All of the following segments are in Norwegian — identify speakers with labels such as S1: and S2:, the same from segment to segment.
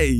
S1: Hey!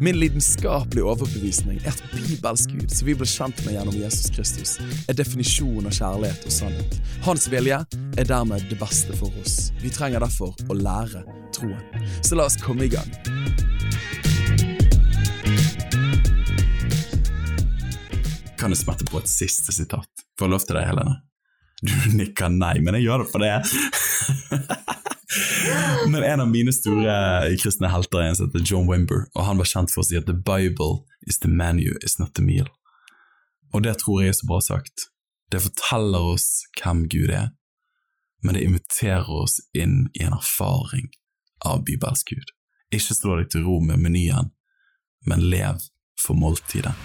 S1: Min lidenskapelige overbevisning er at Bibelsk Gud, som vi ble kjent med gjennom Jesus Kristus, er definisjonen av kjærlighet og sannhet. Hans vilje er dermed det beste for oss. Vi trenger derfor å lære troen. Så la oss komme i gang. Kan du smette på et siste sitat? Får jeg lov til det, Helene? Du nikker nei, men jeg gjør det for det. Men en av mine store kristne helter er en som heter John Wimber, og han var kjent for å si at the Bible is the menu, is not the meal. Og det tror jeg er så bra sagt. Det forteller oss hvem Gud er, men det inviterer oss inn i en erfaring av bibelsk Gud. Ikke slå deg til ro med menyen, men lev for måltidet.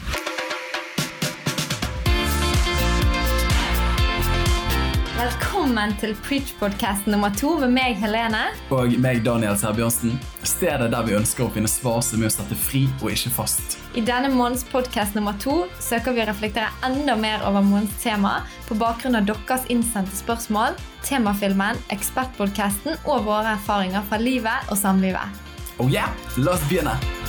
S2: Velkommen til Preach-podkast nummer to med meg, Helene.
S1: Og meg, Daniel Serbjørnsen. Stedet der vi ønsker å finne svar som er å sette fri og ikke fast.
S2: I denne måneds podkast nummer to søker vi å reflektere enda mer over månedens tema på bakgrunn av deres innsendte spørsmål, temafilmen, ekspertpodkasten og våre erfaringer fra livet og samlivet.
S1: Oh yeah, la oss begynne!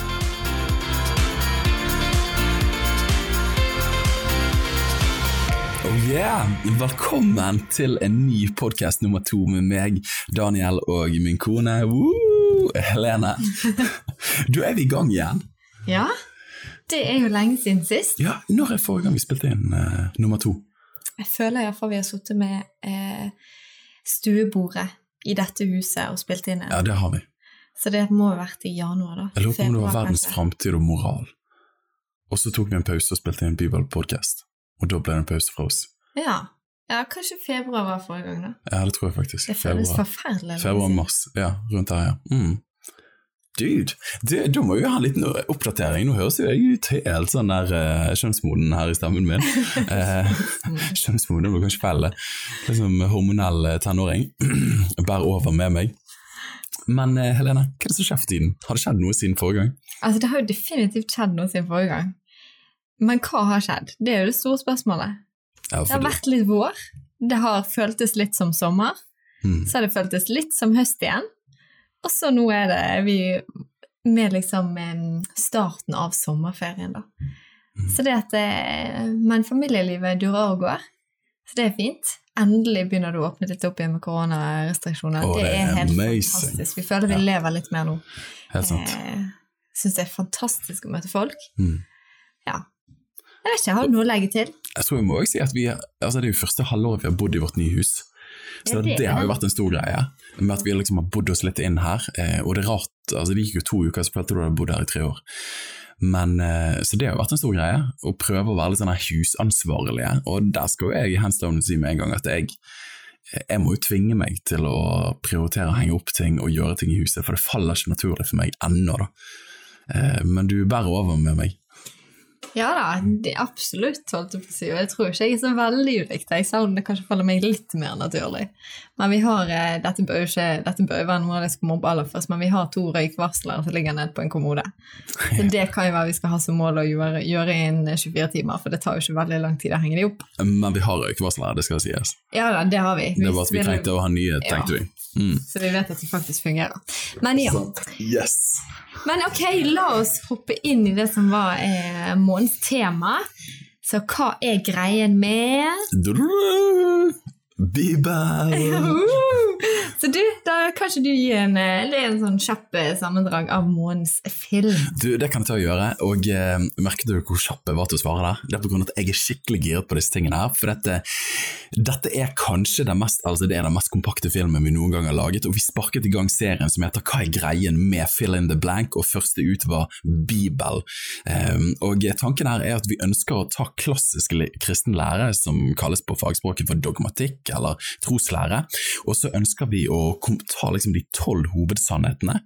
S1: Yeah! Velkommen til en ny podkast nummer to med meg, Daniel, og min kone Woo! Helene. Du, er vi i gang igjen?
S2: Ja, det er jo lenge siden sist.
S1: Ja, Når er forrige gang vi spilte inn uh, nummer to?
S2: Jeg føler iallfall vi har sittet med uh, stuebordet i dette huset og spilt inn en.
S1: Ja, det har vi.
S2: Så det må ha vært i januar, da.
S1: Jeg lurer på om det var Verdens framtid og moral. Og så tok vi en pause og spilte inn bibelpodkast. Og da ble det en pause fra oss.
S2: Ja. ja, kanskje februar var forrige gang, da.
S1: Ja, det tror jeg faktisk.
S2: Det føles
S1: Februar.
S2: forferdelig.
S1: Februar,
S2: og
S1: mars. Ja, rundt her, ja. Mm. Dude, da må jo ha en liten oppdatering. Nå høres jo jeg ut helt sånn der uh, kjønnsmoden her i stemmen min. Eh, kjønnsmoden blir kanskje feil. Liksom hormonell eh, tenåring. Bær over med meg. Men uh, Helene, hva er det som skjer for tiden? Har det skjedd noe siden forrige gang?
S2: Altså, det har jo definitivt skjedd noe siden forrige gang. Men hva har skjedd? Det er jo det store spørsmålet.
S1: Ja,
S2: Det har vært litt vår. Det har føltes litt som sommer.
S1: Mm.
S2: Så har det føltes litt som høst igjen. Og så nå er det vi med liksom starten av sommerferien, da.
S1: Mm.
S2: Så det at eh, Men familielivet durer og går. Så det er fint. Endelig begynner du å åpne litt opp igjen med koronarestriksjoner.
S1: Oh,
S2: det,
S1: det
S2: er helt
S1: amazing.
S2: fantastisk. Vi føler vi
S1: Ja.
S2: lever litt mer nå.
S1: Helt sant.
S2: Eh, Syns det er fantastisk å møte folk.
S1: Mm.
S2: Ja. Jeg vet ikke, har du noe å legge til?
S1: Jeg tror jeg må også si at vi, altså Det er jo første halvåret vi har bodd i vårt nye hus. Så det,
S2: det
S1: har jo vært en stor greie, med at vi liksom har bodd oss litt inn her. Eh, og det er rart, altså det gikk jo to uker, så følte du ha bodd her i tre år. Men, eh, så det har jo vært en stor greie, å prøve å være litt sånn her husansvarlige. Og der skal jo jeg hands down si med en gang at jeg, jeg må jo tvinge meg til å prioritere å henge opp ting og gjøre ting i huset, for det faller ikke naturlig for meg ennå, da. Eh, men du bærer over med meg.
S2: Ja da, det absolutt, holdt jeg på å si. Og jeg tror ikke jeg er så veldig ulikt deg, det kanskje faller meg litt mer naturlig. Men vi har, eh, dette bør jo ikke, dette bør jo være noe av det mobbe aller først, men vi har to røykvarslere som ligger nede på en kommode. Så det kan jo være vi skal ha som mål å gjøre, gjøre innen 24 timer, for det tar jo ikke veldig lang tid å henge de opp.
S1: Men vi har røykvarslere, det skal sies.
S2: Ja da, det har vi.
S1: Det var at vi trengte å ha nye,
S2: Ja.
S1: tenkte vi. Mm.
S2: Så vi vet at det faktisk fungerer. Men ja.
S1: Yes!
S2: Men ok, la oss hoppe inn i det som var eh, månedens tema. Så hva er greien med
S1: Bibel!
S2: Så du, da kan ikke du gi en, eh, en sånn kjapp eh, sammendrag av månedens film?
S1: Du, Det kan jeg ta og gjøre. Og eh, Merket du hvor kjapp jeg var til å svare der? Det er på grunn av at jeg er skikkelig giret på disse tingene her. For dette, dette er kanskje den mest, altså det er den mest kompakte filmen vi noen gang har laget. Og vi sparket i gang serien som heter Hva er greien med Fill in the blank? Og første ut var Bibel. Um, og tanken her er at vi ønsker å ta klassisk kristen lære, som kalles på fagspråket for dogmatikk eller troslære, og så ønsker vi å ta liksom de tolv hovedsannhetene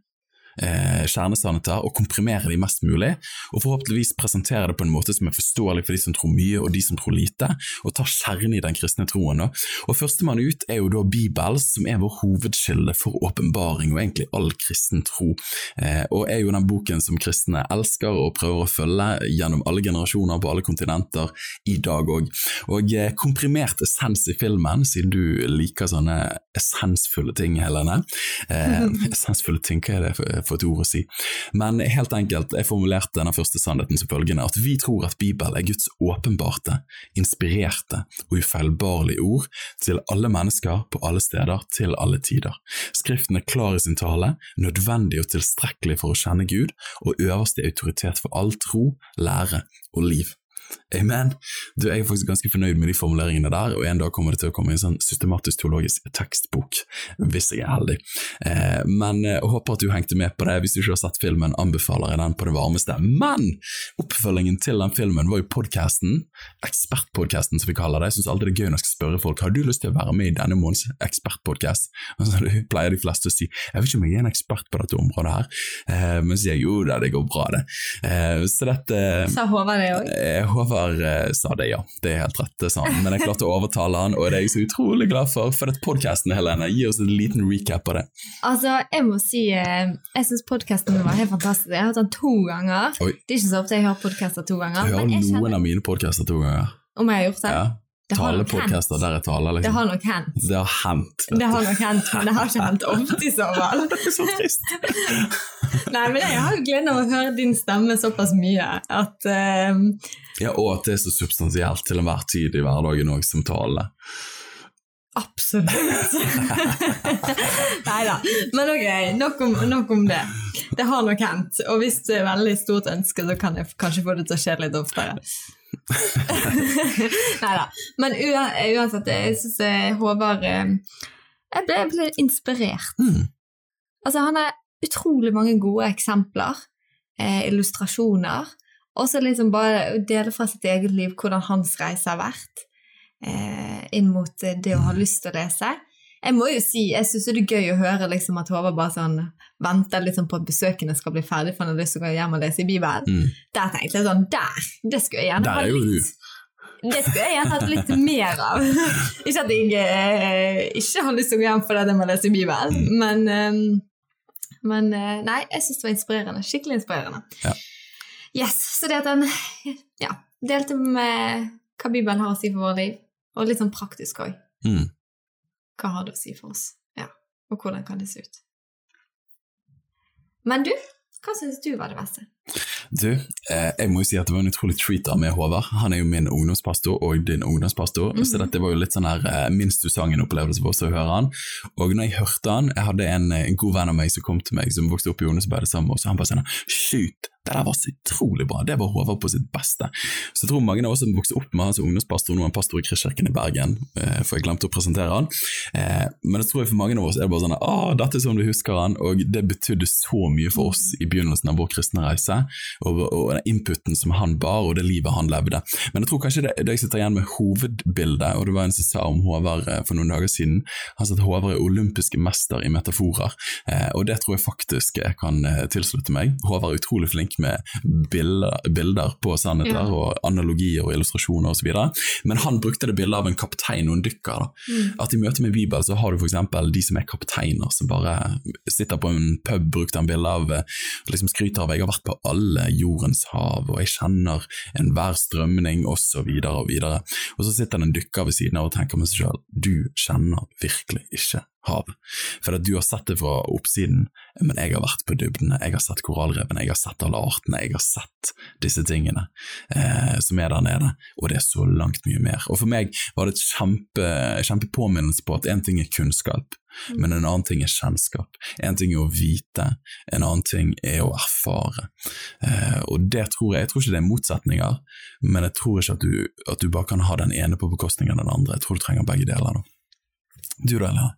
S1: eh, kjernesannheter og komprimere de mest mulig, og forhåpentligvis presentere det på en måte som er forståelig for de som tror mye og de som tror lite, og ta kjernen i den kristne troen. Da. Og Førstemann ut er jo da Bibelen, som er vår hovedskilde for åpenbaring og egentlig all kristen tro, eh, og er jo den boken som kristne elsker og prøver å følge gjennom alle generasjoner på alle kontinenter i dag òg. Og eh, komprimert essens i filmen, siden du liker sånne essensfulle ting, Helene. Eh, essensfulle ting, hva er det for, for et ord å si? Men helt enkelt, jeg formulerte den første sannheten som følgende, at vi tror at Bibelen er Guds åpenbarte, inspirerte og ufeilbarlige ord til alle mennesker på alle steder til alle tider. Skriften er klar i sin tale, nødvendig og tilstrekkelig for å kjenne Gud, og øverste autoritet for all tro, lære og liv. Amen. Du, jeg er faktisk ganske fornøyd med de formuleringene der, og en dag kommer det til å komme en sånn systematisk teologisk tekstbok, hvis jeg er heldig. Eh, men jeg eh, håper at du hengte med på det. Hvis du ikke har sett filmen, anbefaler jeg den på det varmeste. Men oppfølgingen til den filmen var jo podkasten, ekspertpodkasten som vi kaller det. Jeg syns alltid det er gøy når jeg skal spørre folk har du lyst til å være med i denne måneds ekspertpodkast. Så pleier de fleste å si jeg vet ikke om jeg er en ekspert på dette området her, eh, men så sier jeg jo da, det går bra, det. Eh, så dette
S2: Sa Håvard det òg?
S1: Håvard eh, sa det, ja. Det er helt rett, det sa han. Men jeg klarte å overtale han, og det er jeg så utrolig glad for. For at podkasten, Helene, gi oss en liten recap av det.
S2: Altså, jeg må si eh, jeg syns podkasten var helt fantastisk. Jeg har hørt den to ganger.
S1: Oi.
S2: Det er ikke så ofte jeg hører podkaster to ganger.
S1: Jeg hører
S2: men jeg
S1: noen
S2: kjenner
S1: av mine podkaster to ganger.
S2: om jeg har gjort det.
S1: Ja.
S2: Det
S1: Talepodkaster der jeg taler,
S2: Det
S1: liksom.
S2: har nok hendt.
S1: Det har hendt.
S2: Det har nok hendt, men det har ikke hendt ofte i så fall.
S1: Det så trist.
S2: Nei, men jeg har jo gleden av å høre din stemme såpass mye at uh...
S1: Ja, og at det er så substansielt til enhver tid i hverdagen òg, som tale.
S2: Absolutt. Nei da. Men ok, nok om, nok om det. Det har nok hendt. Og hvis det er veldig stort ønske, så kan jeg kanskje få det til å skje litt oftere. Nei da. Men uansett, jeg syns Håvard eh, Jeg ble, ble inspirert.
S1: Mm.
S2: Altså, han har utrolig mange gode eksempler, eh, illustrasjoner, og så liksom bare å dele fra sitt eget liv hvordan hans reise har vært eh, inn mot eh, det å ha lyst til å lese. Jeg må jo si, jeg syns det er gøy å høre liksom, at Håvard bare sånn venter liksom, på at besøkene skal bli ferdig, for han har lyst til å gå hjem og lese i Bibelen.
S1: Mm.
S2: Der tenkte jeg sånn, der! Det skulle jeg gjerne ha litt. Det skulle jeg gjerne hatt litt mer av. ikke at jeg eh, ikke har lyst til å gå hjem fordi jeg må lese Bibelen,
S1: Mm.
S2: men, eh, men eh, nei, jeg syns det var inspirerende. Skikkelig inspirerende.
S1: Ja.
S2: Yes, Så det at han ja, delte med hva Bibelen har å si for vårt liv, og litt sånn praktisk òg.
S1: Mm.
S2: Hva har det å si for oss? Ja, Og hvordan kan det se ut? Men du, hva syns du var det beste?
S1: Du, eh, jeg må jo si at det var en utrolig treat av med Håvard. Han er jo min ungdomspastor og din ungdomspastor,
S2: mm.
S1: så dette var jo litt sånn her eh, minst du sang en opplevelse for oss å høre han. Og når jeg hørte han, jeg hadde en, en god venn av meg som kom til meg, som vokste opp i ungdomsarbeidet sammen med oss, og han bare sånn Shoot, det der var så utrolig bra, det var Håvard på sitt beste. Så jeg tror mange av oss som vokste opp med han som ungdomspastor, nå er han pastor i Kristkirken i Bergen, eh, for jeg glemte å presentere han. Eh, men det tror jeg for mange av oss er det bare sånn Å, dette er sånn du husker han, og det betydde så mye for oss i begynnelsen av vår kristne reise, og, og den inputen som han bar, og det livet han levde. Men jeg tror kanskje det, det jeg sitter igjen med hovedbildet, og det var en som sa om Håvard eh, for noen dager siden, han sa at Håvard er olympiske mester i metaforer, eh, og det tror jeg faktisk jeg kan eh, tilslutte meg. Håvard er utrolig flink med bilder, bilder på sannheter
S2: Ja.
S1: og analogier og illustrasjoner osv. Men han brukte det bildet av en kaptein og en dykker. da.
S2: Mm.
S1: At i møte med Bibel så har du f.eks. de som er kapteiner, som bare sitter på en pub, brukte en bilde av, eh, liksom skryter av 'jeg har vært på alle jordens hav', og 'jeg kjenner enhver strømning', osv. Og, videre. og så sitter det en dykker ved siden av og tenker med seg sjøl 'du kjenner virkelig ikke hav. For at du har sett det fra oppsiden, men jeg har vært på dybdene, jeg har sett korallrevene, jeg har sett alle artene, jeg har sett disse tingene eh, som er der nede, og det er så langt mye mer. Og for meg var det et kjempe, kjempepåminnelse på at én ting er kunnskap, men en annen ting er kjennskap. En ting er å vite, en annen ting er å erfare. Eh, og det tror jeg, jeg tror ikke det er motsetninger, men jeg tror ikke at du, at du bare kan ha den ene på bekostning av den andre. Jeg tror du trenger begge deler. da. Du da, Lea?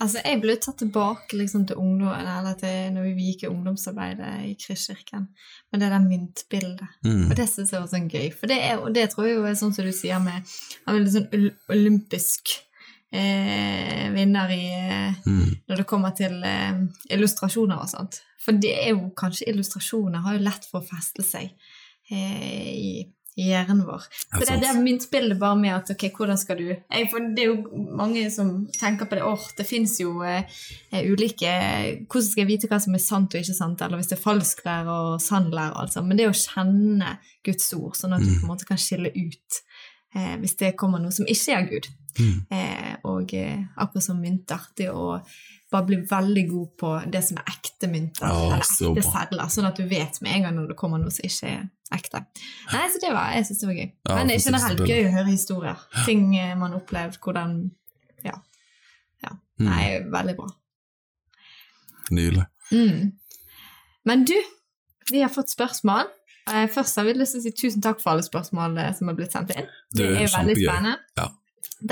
S2: Altså, Jeg ble tatt tilbake liksom, til ungdom, eller til når vi gikk i ungdomsarbeidet i Kristkirken, med det der myntbildet.
S1: Mm.
S2: Og det syns jeg var sånn gøy, for det, er, det tror jeg jo er sånn som du sier med en veldig sånn olympisk eh, vinner i eh,
S1: Mm.
S2: når det kommer til eh, illustrasjoner og sånt. For det er jo kanskje illustrasjoner har jo lett for å feste seg eh, i, i hjernen vår. Så det, det er min spill bare med at ok, hvordan skal du jeg, For det er jo mange som tenker på det. Åh, det fins jo eh, eh, ulike Hvordan skal jeg vite hva som er sant og ikke sant, eller hvis det er falsk falsklære og sannlære, altså. Men det å kjenne Guds ord, sånn at du på en måte kan skille ut eh, hvis det kommer noe som ikke er Gud.
S1: Mm.
S2: Eh, og eh, akkurat som mynter, det å bare bli veldig god på det som er ekte mynter,
S1: Ja,
S2: eller ekte sedler, sånn at du vet med en gang når det kommer noe som ikke er ekte. Nei, så det var, jeg syns det var gøy.
S1: Ja,
S2: Men det er generelt gøy å høre historier. Ting eh, man har opplevd, hvordan Ja. ja.
S1: Mm.
S2: Nei, veldig bra.
S1: Nydelig.
S2: Mm. Men du, vi har fått spørsmål. Eh, Først har vi lyst til å si tusen takk for alle spørsmål eh, som har blitt sendt inn.
S1: Det er
S2: jo veldig spennende.
S1: Ja.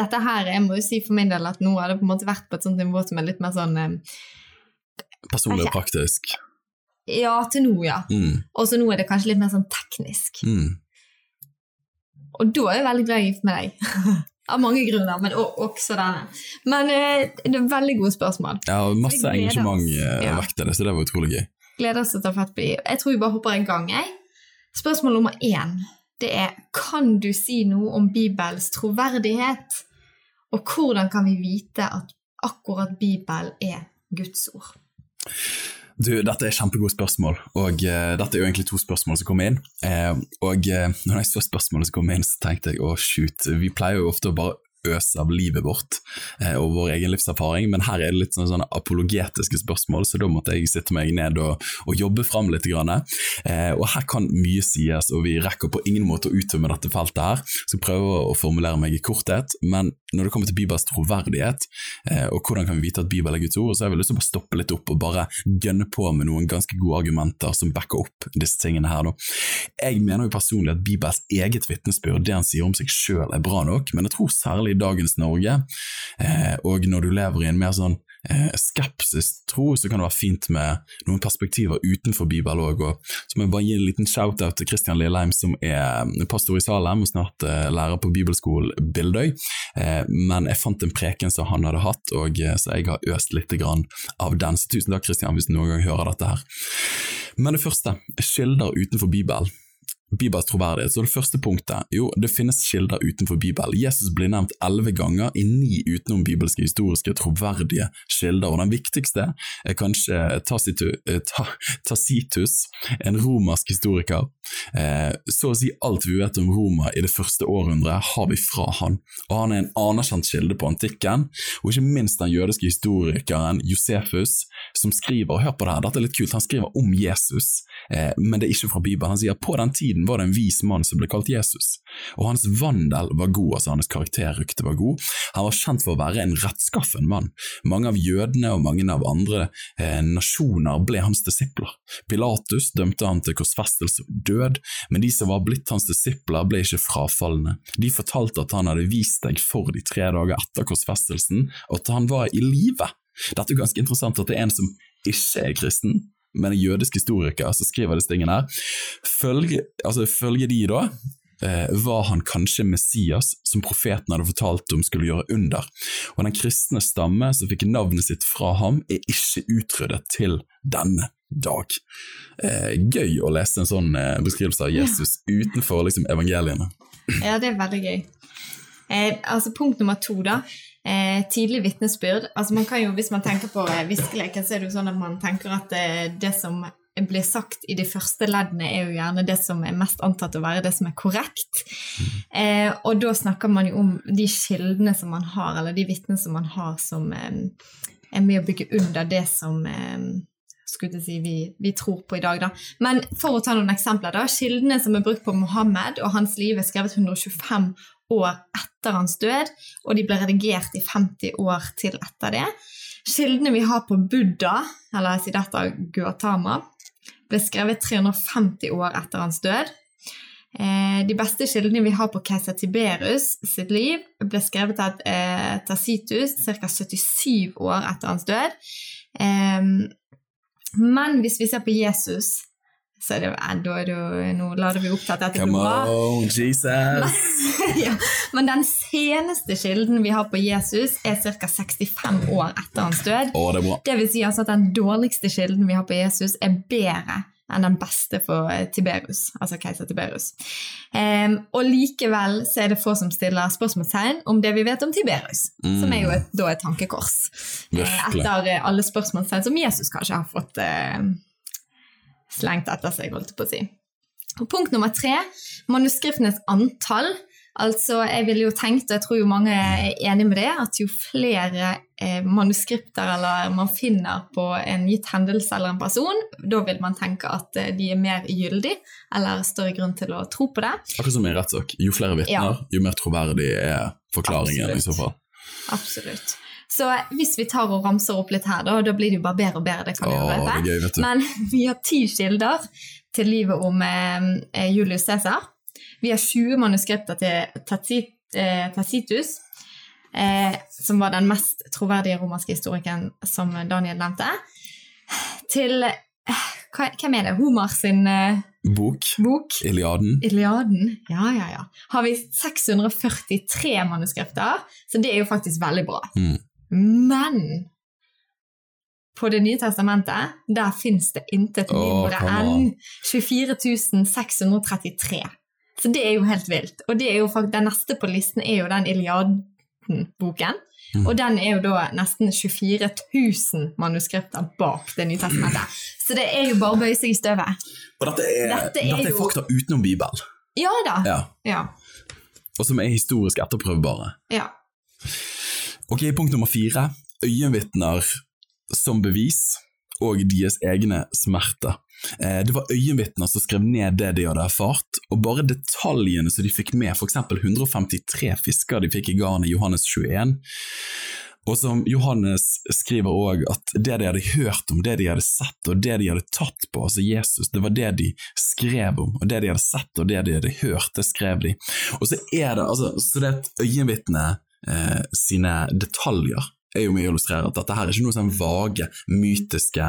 S2: Dette her, jeg må jo si for min del at nå har det på en måte vært på et sånt nivå som er litt mer sånn eh,
S1: Personlig og praktisk.
S2: Ja, til nå, ja.
S1: Mm.
S2: Og så nå er det kanskje litt mer sånn teknisk.
S1: Mm.
S2: Og da er jeg veldig glad i å gifte med deg. Av mange grunner, men også denne. Men eh, det er veldig gode spørsmål.
S1: Ja, og masse engasjement vekk til det, så det var utrolig gøy.
S2: Gleder oss til å ta fatt på de. Jeg tror vi bare hopper i gang. Jeg. Spørsmål nummer én det er kan du si noe om Bibels troverdighet? Og hvordan kan vi vite at akkurat Bibelen er Guds ord?
S1: Du, dette er kjempegode spørsmål, og uh, dette er jo egentlig to spørsmål som kommer inn. Uh, og uh, når jeg så spørsmålet som kom inn, så tenkte jeg å shoot, vi pleier jo ofte å bare øse av livet vårt eh, og vår egen livserfaring, men her er det litt sånne, sånne apologetiske spørsmål, så da måtte jeg sitte meg ned og, og jobbe fram litt. Grann. Eh, og her kan mye sies, og vi rekker på ingen måte å uttømme dette feltet her, så prøver å formulere meg i korthet, men når det kommer til Bibels troverdighet, eh, og hvordan kan vi vite at Bibelen er Guds ord, så har jeg lyst til å bare stoppe litt opp og bare gønne på med noen ganske gode argumenter som backer opp disse tingene her. Da. Jeg mener jo personlig at Bibels eget vitnesbyrd, det han sier om seg sjøl, er bra nok, men jeg tror særlig i dagens Norge, eh, og når du lever i en mer sånn eh, skepsis tro, så kan det være fint med noen perspektiver utenfor Bibel òg. Så må jeg bare gi en liten shout-out til Christian Lilleheim, som er pastor i Salem og snart eh, lærer på bibelskolen Bildøy. Eh, men jeg fant en preken som han hadde hatt, og eh, så jeg har øst litt av den. Så tusen takk, Christian, hvis du noen gang hører dette her. Men det første, kilder utenfor Bibelen. Bibels troverdighet. Så det første punktet, jo, det finnes kilder utenfor Bibelen. Jesus blir nevnt elleve ganger i ni utenom bibelske historiske troverdige kilder, og den viktigste er kanskje Tacitu, eh, Ta, Tacitus, en romersk historiker. Eh, så å si alt vi vet om Roma i det første århundret, har vi fra han, og han er en anerkjent kilde på antikken, og ikke minst den jødiske historikeren Josefus, som skriver, hør på det her, dette er litt kult, han skriver om Jesus, eh, men det er ikke fra Bibelen. Han sier på den tiden var det en vis mann som ble kalt Jesus, og hans vandel var god, altså hans karakterrykte var god. Han var kjent for å være en rettskaffen mann. Mange av jødene og mange av andre eh, nasjoner ble hans disipler. Pilatus dømte han til korsfestelse og død, men de som var blitt hans disipler ble ikke frafallende. De fortalte at han hadde vist deg for de tre dager etter korsfestelsen, og at han var i live. Dette er ganske interessant at det er en som ikke er kristen, men en jødisk historiker som skriver disse tingene her. Følge, altså, følge de da, eh, var han kanskje Messias, som profeten hadde fortalt om skulle gjøre under. Og den kristne stamme som fikk navnet sitt fra ham, er ikke utryddet til denne dag. Eh, gøy å lese en sånn eh, beskrivelse av Jesus utenfor liksom, evangeliene.
S2: Ja, det er veldig gøy. Eh, altså Punkt nummer to, da. Eh, tidlig vitnesbyrd. Altså man kan jo, Hvis man tenker på eh, viskeleken, så er det jo sånn at man tenker at det, det som blir sagt i de første leddene, er jo gjerne det som er mest antatt å være det som er korrekt. Eh, og da snakker man jo om de kildene som man har, eller de vitnene som man har, som eh, er med å bygge under det som eh, skulle si, vi, vi tror på i dag. Da. Men for å ta noen eksempler. da, Kildene som er brukt på Mohammed og hans liv, er skrevet 125 år etter hans død, og de ble redigert i 50 år til etter det. Kildene vi har på Buddha, eller Siddhartha Gautama, ble skrevet 350 år etter hans død. Eh, de beste kildene vi har på keiser Tiberius sitt liv, ble skrevet av eh, Tacitus ca. 77 år etter hans død. Eh, men hvis vi ser på Jesus så det, da er det nå lader vi opp til at dette
S1: Come
S2: blir bra.
S1: on, Jesus!
S2: ja. Men den seneste kilden vi har på Jesus, er ca. 65 år etter hans død.
S1: Oh, det.
S2: Det vil si altså at den dårligste kilden vi har på Jesus, er bedre enn den beste for Tiberus, Tiberius, altså keiser Tiberius. Um, og likevel så er det få som stiller spørsmålstegn om det vi vet om Tiberius, som er jo et, da et tankekors. Eh,
S1: Virkelig.
S2: Etter eh, alle spørsmålstegn som Jesus kanskje har fått eh, slengt etter seg, holdt jeg på å si. Og punkt nummer tre, manuskriptenes antall. Altså, jeg ville jo tenkt, og jeg tror jo mange er enig med det, at jo flere eh, manuskripter eller man finner på en gitt hendelse eller en person, da vil man tenke at eh, de er mer gyldig, eller større grunn til å tro på det.
S1: Akkurat som i en rettssak. Jo flere vitner,
S2: Ja.
S1: jo mer troverdig er forklaringen
S2: Absolutt.
S1: i så fall.
S2: Absolutt. Så hvis vi tar og ramser opp litt her, da, da blir det jo bare bedre og bedre. det kan
S1: Åh,
S2: gjøre jo
S1: det er gøy, vet du.
S2: Men vi har ti kilder til livet om eh, Julius Cæsar. Vi har 20 manuskripter til Tacit, eh, Tacitus, eh, som var den mest troverdige romerske historikeren som Daniel nevnte. Til eh, hva, Hvem er det? Homer sin eh,
S1: Bok,
S2: bok?
S1: Iliaden.
S2: Iliaden. Ja, ja, ja. Har vi 643 manuskripter, så det er jo faktisk veldig bra.
S1: Mm.
S2: Men på Det nye testamentet, der fins det intet mindre
S1: oh,
S2: enn
S1: on.
S2: 24 633. Så det er jo helt vilt. Og det er jo faktisk, den neste på listen er jo den Iliaden-boken.
S1: Mm.
S2: Og den er jo da nesten 24 000 manuskripter bak Det nye testamentet. Så det er jo bare å bøye seg i støvet.
S1: Og dette er,
S2: Dette
S1: dette
S2: er
S1: er,
S2: jo-
S1: fakta utenom Bibelen,
S2: Ja da.
S1: ja.
S2: Ja.
S1: og som er historisk etterprøvbare.
S2: ja.
S1: Ok, punkt nummer fire. Øyenvitner som bevis og deres egne smerter. Eh, Det var øyenvitner som skrev ned det de hadde erfart, og bare detaljene som de fikk med, f.eks. 153 fisker de fikk i garnet Johannes 21. Og som Johannes skriver òg, at det de hadde hørt om, det de hadde sett og det de hadde tatt på, altså Jesus, det var det de skrev om, og det de hadde sett og det de hadde hørt, det skrev de. Og så er det altså, så det er et øyenvitne eh, sine detaljer er jo med å illustrere at dette her er ikke noen sånn vage, mytiske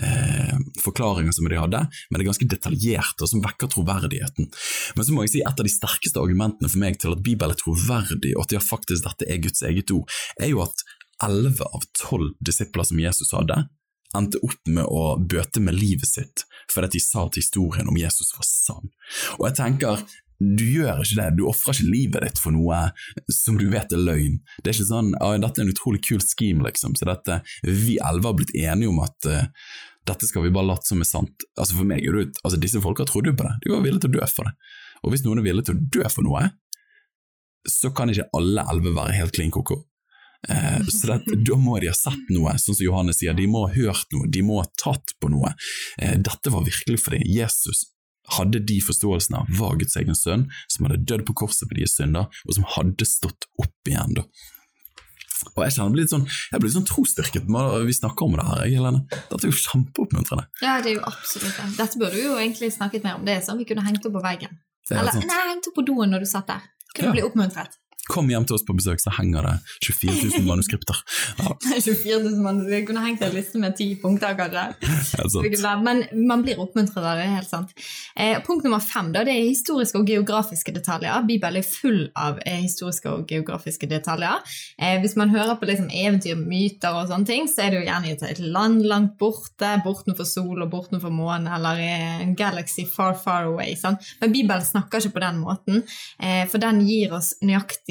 S1: eh, forklaringer som de hadde, men det er ganske detaljerte og som vekker troverdigheten. Men så må jeg si et av de sterkeste argumentene for meg til at Bibelen er troverdig, og at ja, faktisk dette er Guds eget ord, er jo at elleve av tolv disipler som Jesus hadde, endte opp med å bøte med livet sitt fordi de sa at historien om Jesus var sann. Og jeg tenker, du gjør ikke det, du ofrer ikke livet ditt for noe som du vet er løgn. Det er ikke sånn ja, dette er en utrolig kul scheme, liksom, så dette, vi elleve har blitt enige om at uh, dette skal vi bare late som er sant. Altså For meg er det altså disse folka trodde jo på det, de var villige til å dø for det. Og hvis noen er villig til å dø for noe, så kan ikke alle elleve være helt klin koko. Eh, så det, da må de ha sett noe, sånn som Johannes sier, de må ha hørt noe, de må ha tatt på noe. Eh, dette var virkelig for dem. Jesus hadde de forståelsene av var Guds egen sønn, som hadde dødd på korset for deres synder, og som hadde stått opp igjen. da. Og Jeg kjenner blir litt sånn, jeg blir litt sånn trosstyrket når vi snakker om det her. jeg, Helene. Dette er jo kjempeoppmuntrende.
S2: ja, det er jo absolutt det. Dette burde vi jo egentlig snakket mer om. Det er sånn vi kunne hengt opp på veggen.
S1: Er
S2: Eller
S1: sant.
S2: nei, hengt opp på doen når du satt der. Kunne
S1: Ja.
S2: bli oppmuntret.
S1: Kom hjem til oss på besøk, så henger det 24 000 manuskripter. Ja,
S2: 24 000 manuskripter, jeg kunne hengt en liste med ti punkter, kanskje. Men man blir oppmuntret av det, helt sant. Eh, punkt nummer fem da, det er historiske og geografiske detaljer. Bibelen er full av eh, historiske og geografiske detaljer. Eh, hvis man hører på liksom, eventyr, myter og sånne ting, så er det jo gjerne et- land langt borte, bortenfor sol og bortenfor månen, eller en galaxy far, far away. Sant? Men Bibelen snakker ikke på den måten, eh, for den gir oss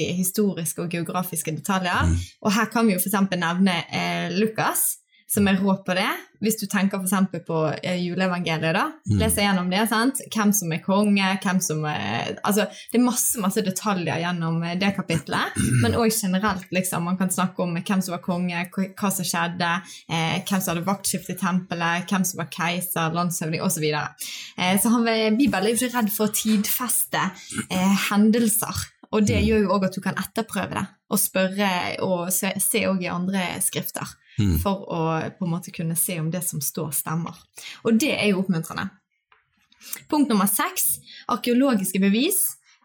S2: nøyaktige historiske og geografiske detaljer.
S1: Mm.
S2: Og her kan vi jo f.eks. nevne eh, Lukas, som er rå på det. Hvis du tenker f.eks. på eh, juleevangeliet, da.
S1: Mm.
S2: Leser gjennom det, sant? Hvem som er konge, hvem som er Altså, det er masse, masse detaljer gjennom eh, det kapitlet. Men òg generelt, liksom. Man kan snakke om hvem som var konge, hva som skjedde, eh, hvem som hadde vaktskift i tempelet, hvem som var keiser, landshøvding osv. Så, eh, så han, Bibelen er jo ikke redd for å tidfeste eh, hendelser. Og det
S1: Mm.
S2: gjør jo òg at du kan etterprøve det, og spørre og se òg i andre skrifter.
S1: Mm.
S2: For å på en måte kunne se om det som står, stemmer. Og det er jo oppmuntrende. Punkt nummer seks arkeologiske bevis.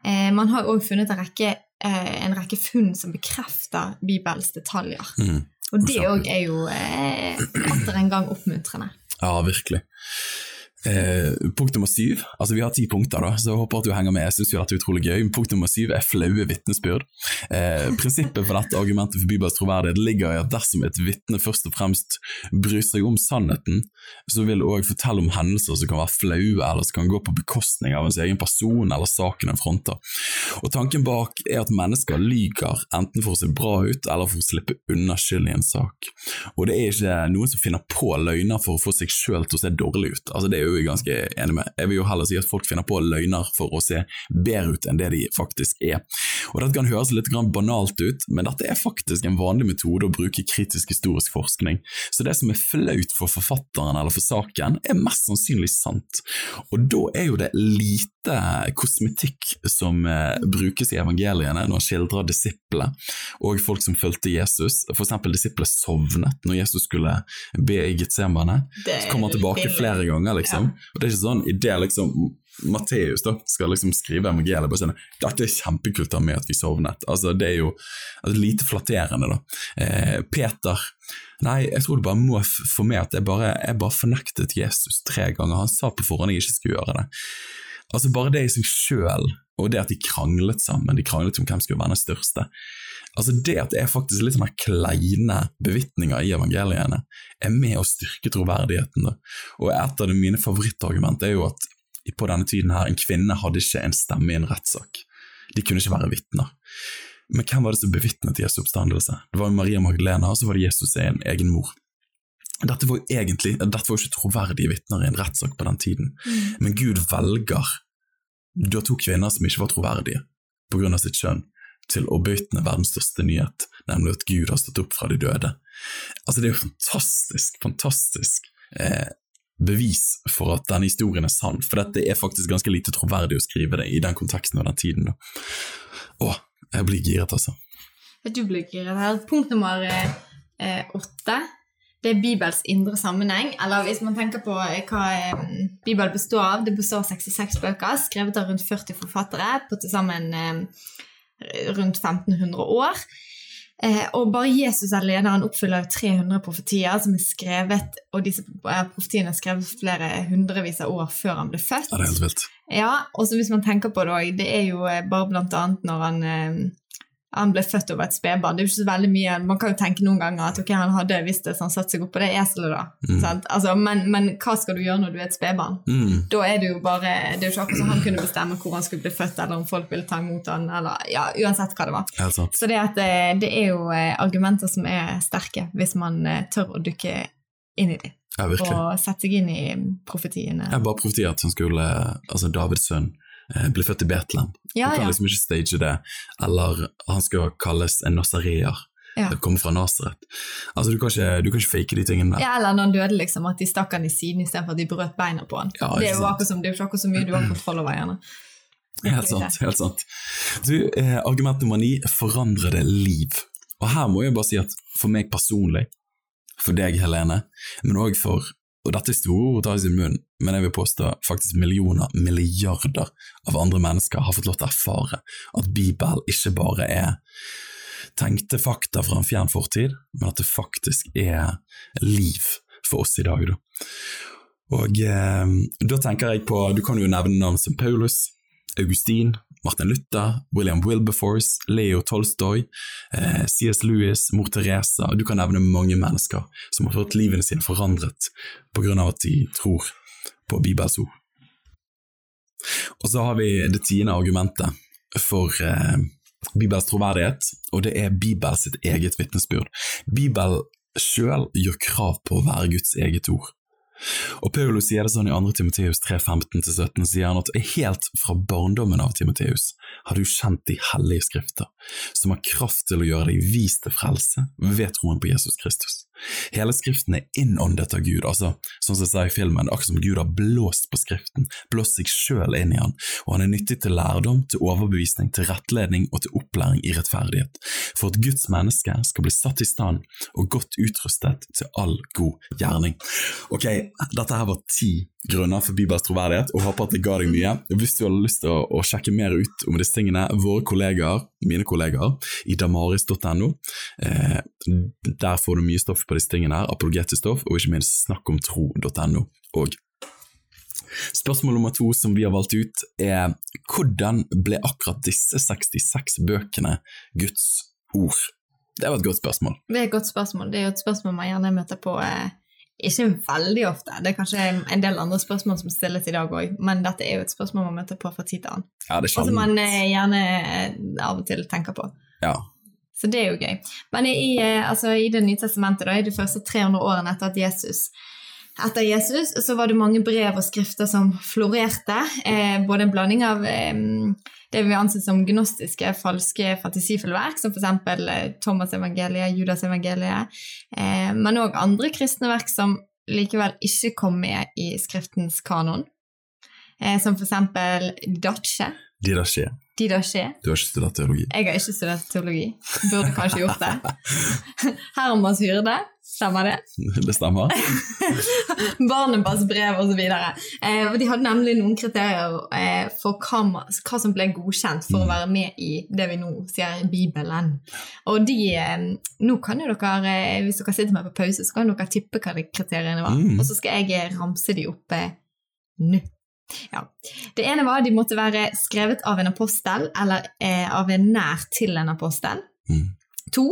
S2: Eh, man har òg funnet en rekke, eh, en rekke funn som bekrefter Bibels detaljer.
S1: Mm.
S2: Og det òg er jo eh, atter en gang oppmuntrende.
S1: Ja, virkelig. Eh, punkt nummer syv, altså vi har ti punkter, da, så jeg håper at du henger med. Jeg synes jo dette er utrolig gøy. Punkt nummer syv er flaue vitnesbyrd. Eh, prinsippet for dette argumentet for Bibels troverdighet ligger i at dersom et vitne først og fremst bryr seg om sannheten, så vil det òg fortelle om hendelser som kan være flaue, eller som kan gå på bekostning av ens egen person eller saken en fronter. Og Tanken bak er at mennesker lyver enten for å se bra ut eller for å slippe unna skyld i en sak. Og det er ikke noen som finner på løgner for å få seg sjøl til å se dårlig ut. Altså det er jo jeg ganske enig med. Jeg vil jo heller si at folk finner på løgner for å se bedre ut enn det de faktisk er. Og Dette kan høres litt banalt ut, men dette er faktisk en vanlig metode å bruke kritisk historisk forskning. Så det som er flaut for forfatteren eller for saken, er mest sannsynlig sant. Og da er jo det lite kosmetikk som eh, brukes i evangeliene når han skildrer disiplene og folk som fulgte Jesus. For eksempel disiplene sovnet når Jesus skulle be i Getsemane. Så kommer han tilbake flere ganger, liksom. Og Det er ikke sånn i det liksom Matteus da, skal liksom skrive evangeliet bare sånn Dette er kjempekult av meg at vi sovnet. Altså, det er jo altså, lite flatterende, da. Eh, Peter Nei, jeg tror det bare må for meg at jeg bare, jeg bare fornektet Jesus tre ganger. Han sa på forhånd jeg ikke skulle gjøre det. Altså Bare det i seg sjøl, og det at de kranglet sammen, de kranglet om hvem skulle være den største Altså Det at det er faktisk litt sånne kleine bevitninger i evangeliene, er med å styrke troverdigheten. Da. Og Et av mine favorittargumenter er jo at på denne tiden her, en kvinne hadde ikke en stemme i en rettssak. De kunne ikke være vitner. Men hvem var det som bevitnet Jesu oppstandelse? Det var Maria Magdalena, og så var det Jesus sin egen mor. Dette var jo egentlig, dette var jo ikke troverdige vitner i en rettssak på den tiden, mm. men Gud velger Du har to kvinner som ikke var troverdige pga. sitt kjønn, til å bøytne verdens største nyhet, nemlig at Gud har stått opp fra de døde. Altså Det er jo fantastisk, fantastisk eh, bevis for at denne historien er sann, for dette er faktisk ganske lite troverdig å skrive det i den konteksten og den tiden. Da. Å, jeg blir giret, altså.
S2: Du blir giret her. Punkt nummer eh, åtte. Det er Bibels indre sammenheng. Eller hvis man tenker på eh, hva eh, Bibelen består av Det består av 66 bøker, skrevet av rundt 40 forfattere på til sammen eh, rundt 1500 år. Og bare Jesus er han oppfyller 300 profetier som er skrevet, og disse profetiene er skrevet flere hundrevis av år før han ble født.
S1: Ja, det er helt vilt.
S2: Ja, og så hvis man tenker på det òg, det er jo bare blant annet når han han ble født over et spedbarn. Det er jo ikke så veldig mye, Man kan jo tenke noen ganger at ok, han hadde visst det, så han satte seg opp på det eselet, da. Mm. Altså, men, men, hva skal du gjøre når du er et spedbarn? Mm. Da er det jo bare Det er jo ikke akkurat som han kunne bestemme hvor han skulle bli født, eller om folk ville ta imot han, eller ja, uansett hva det var. Så det, at, eh, det er jo eh, argumenter som er sterke, hvis man eh, tør å dukke inn i dem. Ja, og sette seg inn i profetiene.
S1: Ja, bare profetier at han skulle, altså Davids sønn Eh, blir født i Betlehem. Ja, du kan ja. liksom ikke stage det. Eller han skal kalles en nasareer. Ja. Kommer fra Nasaret. Altså, du, kan ikke, du kan ikke fake de tingene der.
S2: Ja, Eller når han døde, liksom, at de stakk han i siden istedenfor at de brøt beina på han. Ja, det er jo akkurat som, det er ikke så mye du har kontroll over. gjerne.
S1: Helt sant. helt sant. Du, eh, argument nummer ni forandrede liv. Og her må jeg bare si at for meg personlig, for deg Helene, men òg for og dette er store ord å ta i sin munn, men jeg vil påstå faktisk millioner, milliarder av andre mennesker har fått lov til å erfare at Bibel ikke bare er tenkte fakta fra en fjern fortid, men at det faktisk er liv for oss i dag. Da. Og eh, da tenker jeg på Du kan jo nevne navn som Paulus, Augustin, Martin Luther, William Wilberforce, Leo Tolstoy, eh, C.S. Lewis, mor Teresa Du kan nevne mange mennesker som har fått livene sine forandret pga. at de tror på Bibels ord. Og så har vi det tiende argumentet for eh, Bibels troverdighet, og det er Bibels sitt eget vitnesbyrd. Bibel sjøl gjør krav på å være Guds eget ord. Og Paulus sier det sånn i 2. Timoteus 3.15-17, sier han at helt fra barndommen av Timoteus har du kjent de hellige skrifter, som har kraft til å gjøre deg vis til frelse ved troen på Jesus Kristus. Hele Skriften er innåndet av Gud, altså, sånn som jeg sa i filmen, akkurat som Gud har blåst på Skriften, blåst seg sjøl inn i han, og han er nyttig til lærdom, til overbevisning, til rettledning og til opplæring i rettferdighet, for at Guds menneske skal bli satt i stand og godt utrustet til all god gjerning. Ok, dette her var ti grunner for Bibels troverdighet, og håper at det ga deg mye. Hvis du har lyst til å, å sjekke mer ut om disse tingene, våre kollegaer, mine kollegaer, i damaris.no, eh, der får du mye stoff på disse tingene her, apologetisk stoff, og ikke minst snakkomtro.no. Og Spørsmål nummer to som vi har valgt ut, er hvordan ble akkurat disse 66 bøkene Guds ord? Det var et godt spørsmål.
S2: Det er et godt spørsmål. Det er jo et spørsmål man gjerne møter på eh, ikke veldig ofte. Det er kanskje en del andre spørsmål som stilles i dag òg, men dette er jo et spørsmål man møter på fra tid til annen.
S1: Ja, det
S2: Og som man eh, gjerne eh, av og til tenker på.
S1: Ja.
S2: Så det er jo gøy. Men i, eh, altså, i Det nye testamentet, da, i de første 300 årene etter at Jesus etter Jesus så var det mange brev og skrifter som florerte. Eh, både en blanding av eh, det vi anser som gnostiske, falske, fantasifulle som f.eks. Eh, Thomas evangeliet, Judas evangeliet, eh, men òg andre kristne verk som likevel ikke kom med i skriftens kanon. Eh, som f.eks. Datsje.
S1: De da skjer. Du har ikke studert teologi.
S2: Jeg har ikke studert teologi. Burde kanskje gjort det. Hermans hyrde, stemmer det?
S1: Det stemmer?
S2: Barnebas brev osv. Eh, de hadde nemlig noen kriterier eh, for hva, hva som ble godkjent for å være med i det vi nå sier Bibelen. Og de eh, Nå kan jo dere, eh, hvis dere sitter med på pause, så kan dere tippe hva de kriteriene var.
S1: Mm.
S2: Og så skal jeg ramse de opp nå. Ja. Det ene var at de måtte være skrevet av en apostel eller eh, av en nær til en apostel.
S1: Mm.
S2: To,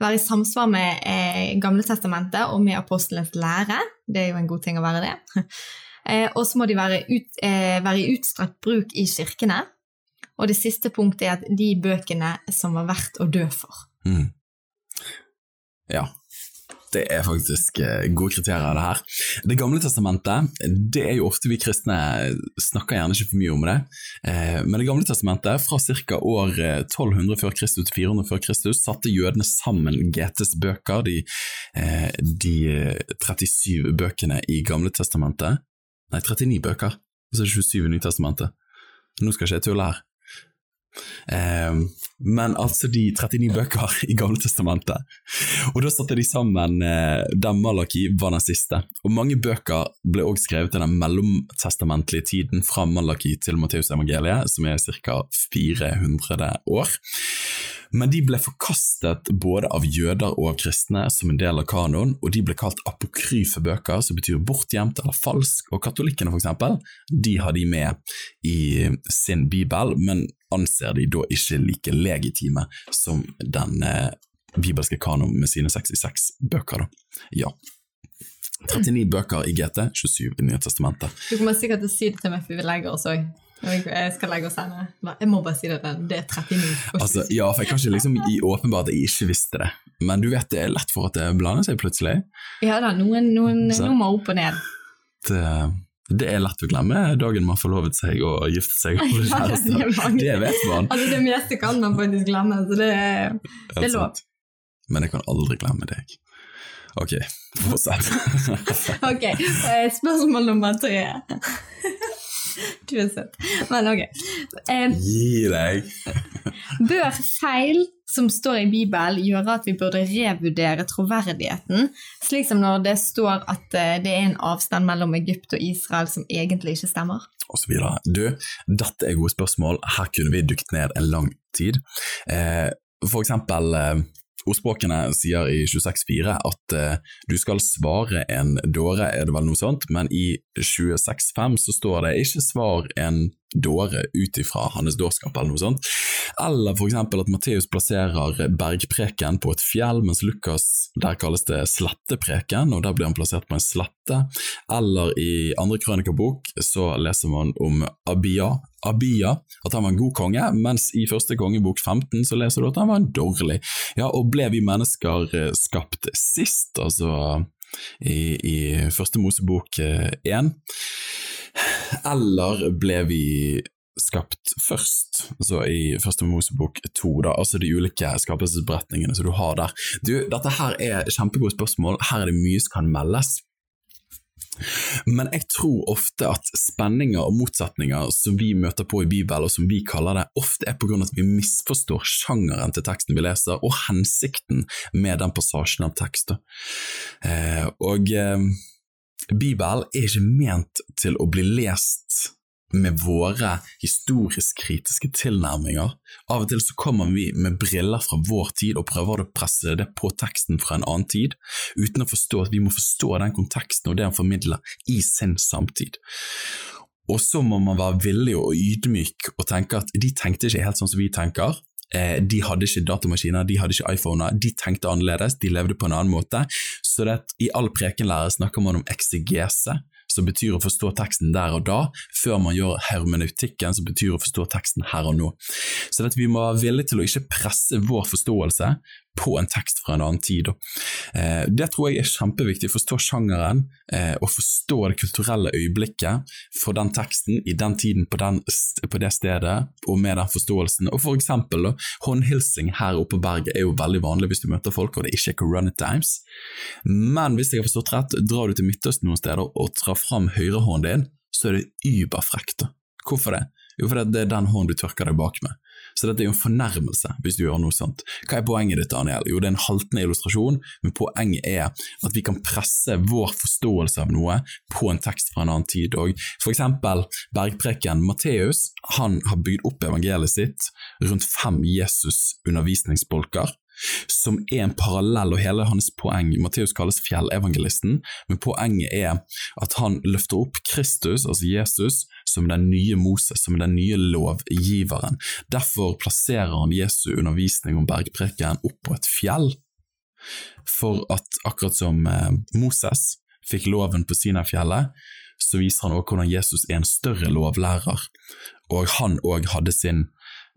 S2: være i samsvar med eh, Gamle testamentet og med apostelens lære. Det er jo en god ting å være det. Eh, og så må de være, ut, eh, være i utstrakt bruk i kirkene. Og det siste punktet er at de bøkene som var verdt å dø for.
S1: Mm. Ja. Det er faktisk eh, gode kriterier, det her. Det gamle testamentet, det er jo ofte vi kristne snakker gjerne ikke for mye om det, eh, men Det gamle testamentet, fra ca. år eh, 1200 før Kristus til 400 før Kristus, satte jødene sammen GTs bøker, de, eh, de eh, 37 bøkene i Gamle testamentet. Nei, 39 bøker, og så er det 27 i Nytestamentet. Nå skal ikke jeg tulle her. Eh, men altså de 39 bøker i Gamle testamentet. Og da satte de sammen eh, der Malaki var den siste. Og mange bøker ble også skrevet i den mellomtestamentlige tiden fra Malaki til Matteusevangeliet, som er ca. 400 år. Men de ble forkastet både av jøder og av kristne som en del av kanoen, og de ble kalt apokryfe bøker, som betyr bortgjemt eller falsk, og katolikkene for eksempel, de har de med i sin bibel, men anser de da ikke like legitime som den eh, bibelske kanon med sine 66 bøker. Da. Ja. 39 bøker i GT, 27 i Nye testamentet.
S2: Du kommer sikkert til å si det til meg før vi legger oss òg. Jeg skal legge oss senere. Jeg må bare si det. Det er 39.
S1: Altså, ja, for Jeg kan ikke liksom gi åpenbart at jeg ikke visste det, men du vet det er lett for at det blander seg plutselig.
S2: Ja da, noen, noen nummer opp og ned.
S1: Det, det er lett å glemme dagen man forlovet seg og giftet seg. Og ble
S2: Ja, det.
S1: Det vet man.
S2: Altså, det meste kan man faktisk glemme, så det det er lov.
S1: Men jeg kan aldri glemme deg. Ok, fortsett.
S2: Ok, eh, spørsmål nummer tre. Du er søt. Men ok. Eh,
S1: Gi deg.
S2: Bør feil som står i Bibelen gjøre at vi burde revurdere troverdigheten, slik som når det står at eh, det er en avstand mellom Egypt og Israel som egentlig ikke stemmer?
S1: og så videre. Du, dette er gode spørsmål. Her kunne vi dukket ned en lang tid. Eh, for eksempel, eh, ordspråkene sier i 26.4 at eh, du skal svare en dåre, er det vel noe sånt, men i 26.5 så står det ikke svar en dåre ut ifra hans dårskap eller noe sånt. Eller for eksempel at Matteus plasserer bergpreken på et fjell, mens Lukas, der kalles det slettepreken, og der blir han plassert på en slette. Eller i andre krønikabok så leser man om Abia, Abia, at han var en god konge, mens i første kongebok 15 så leser du at han var en dårlig. Ja, og ble vi mennesker eh, skapt sist, altså i, i første Mosebok eh, 1? Eller ble vi skapt først, altså i første Mosebok 2, da, altså de ulike skapelsesberetningene som du har der. Du, dette her er kjempegode spørsmål, her er det mye som kan meldes. Men jeg tror ofte at spenninger og motsetninger som vi møter på i Bibelen, og som vi kaller det, ofte er på grunn av at vi misforstår sjangeren til teksten vi leser, og hensikten med den passasjen av tekst. Eh, og eh, Bibelen er ikke ment til å bli lest med våre historisk-kritiske tilnærminger. Av og til så kommer vi med briller fra vår tid og prøver å presse det på teksten fra en annen tid, uten å forstå at vi må forstå den konteksten og det han formidler i sin samtid. Og så må man være villig og ydmyk og tenke at de tenkte ikke helt sånn som vi tenker. Eh, de hadde ikke datamaskiner, de hadde ikke iPhoner, de tenkte annerledes, de levde på en annen måte. Så det, i all prekenlære snakker man om eksegese, som betyr å forstå teksten der og da, før man gjør hermeneutikken, som betyr å forstå teksten her og nå. Så vi må være villige til å ikke presse vår forståelse på en tekst fra en annen tid. Eh, det tror jeg er kjempeviktig, forstå sjangeren eh, og forstå det kulturelle øyeblikket for den teksten i den tiden på, den, på det stedet og med den forståelsen. Og for eksempel, håndhilsing her oppe på berget er jo veldig vanlig hvis du møter folk og det er ikke corona times. Men hvis jeg har forstått rett, drar du til Midtøsten noen steder og drar fram høyrehånden din, så er det überfrekt. Hvorfor det? Jo, fordi det er den hånden du tørker deg bak med. Så dette er jo en fornærmelse hvis du gjør noe sånt. Hva er poenget ditt, Daniel? Jo, det er en haltende illustrasjon, men poenget er at vi kan presse vår forståelse av noe på en tekst fra en annen tid. òg. for eksempel bergpreken Matteus, han har bygd opp evangeliet sitt rundt fem Jesus-undervisningsbolker som er en parallell, og hele hans poeng Matteus kalles fjellevangelisten, men poenget er at han løfter opp Kristus, altså Jesus, som den nye Moses, som den nye lovgiveren. Derfor plasserer han Jesu undervisning om bergpreken opp på et fjell, for at akkurat som eh, Moses fikk loven på Sinafjellet, så viser han også hvordan Jesus er en større lovlærer, og han òg hadde sin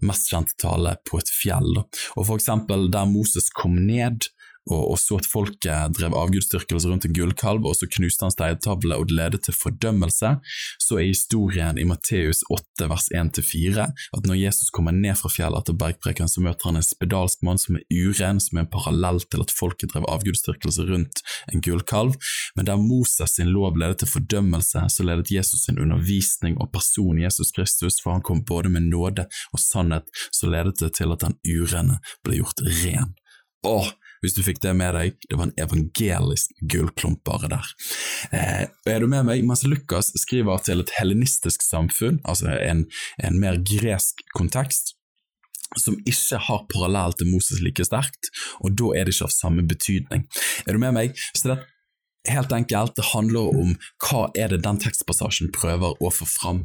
S1: mest kjente tale på et fjell. Og for eksempel der Moses kom ned og, og, så at folket drev avgudsdyrkelse rundt en gullkalv, og så knuste han steintavle og det ledet til fordømmelse, så er historien i Matteus 8 vers 1-4 at når Jesus kommer ned fra fjellet etter bergpreken, så møter han en spedalsk mann som er uren, som er en parallell til at folket drev avgudsdyrkelse rundt en gullkalv, men der Moses sin lov ledet til fordømmelse, så ledet Jesus sin undervisning og person Jesus Kristus, for han kom både med nåde og sannhet, så ledet det til at den urene ble gjort ren. Åh, hvis du fikk det med deg. Det var en evangelisk gullklump bare der. Eh, er du med meg? Mens Lukas skriver til et helenistisk samfunn, altså en, en mer gresk kontekst, som ikke har parallell til Moses like sterkt, og da er det ikke av samme betydning. Er du med meg? Så det Helt enkelt, det handler om hva er det den tekstpassasjen prøver å få fram.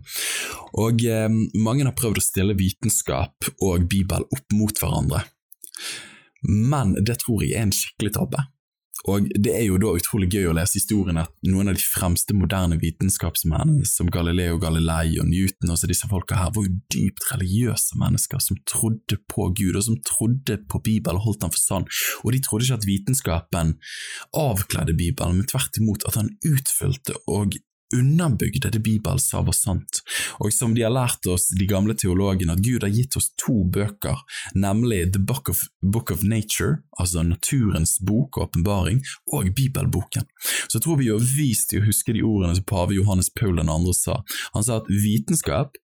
S1: Og eh, Mange har prøvd å stille vitenskap og Bibel opp mot hverandre men det tror jeg er en skikkelig tabbe. Og det er jo da utrolig gøy å lese historien at noen av de fremste moderne vitenskapsmennene, som Galileo Galilei og Newton og disse folka her, var jo dypt religiøse mennesker som trodde på Gud, og som trodde på Bibelen og holdt den for sann. Og de trodde ikke at vitenskapen avkledde Bibelen, men tvert imot at han utfylte og underbygde det Bibelen sa var sant, og som de har lært oss, de gamle teologene, at Gud har gitt oss to bøker, nemlig The Book of, Book of Nature, altså naturens bok og åpenbaring, og Bibelboken. Så tror vi er vist til å huske de ordene som pave Johannes Paul 2. sa. Han sa at vitenskap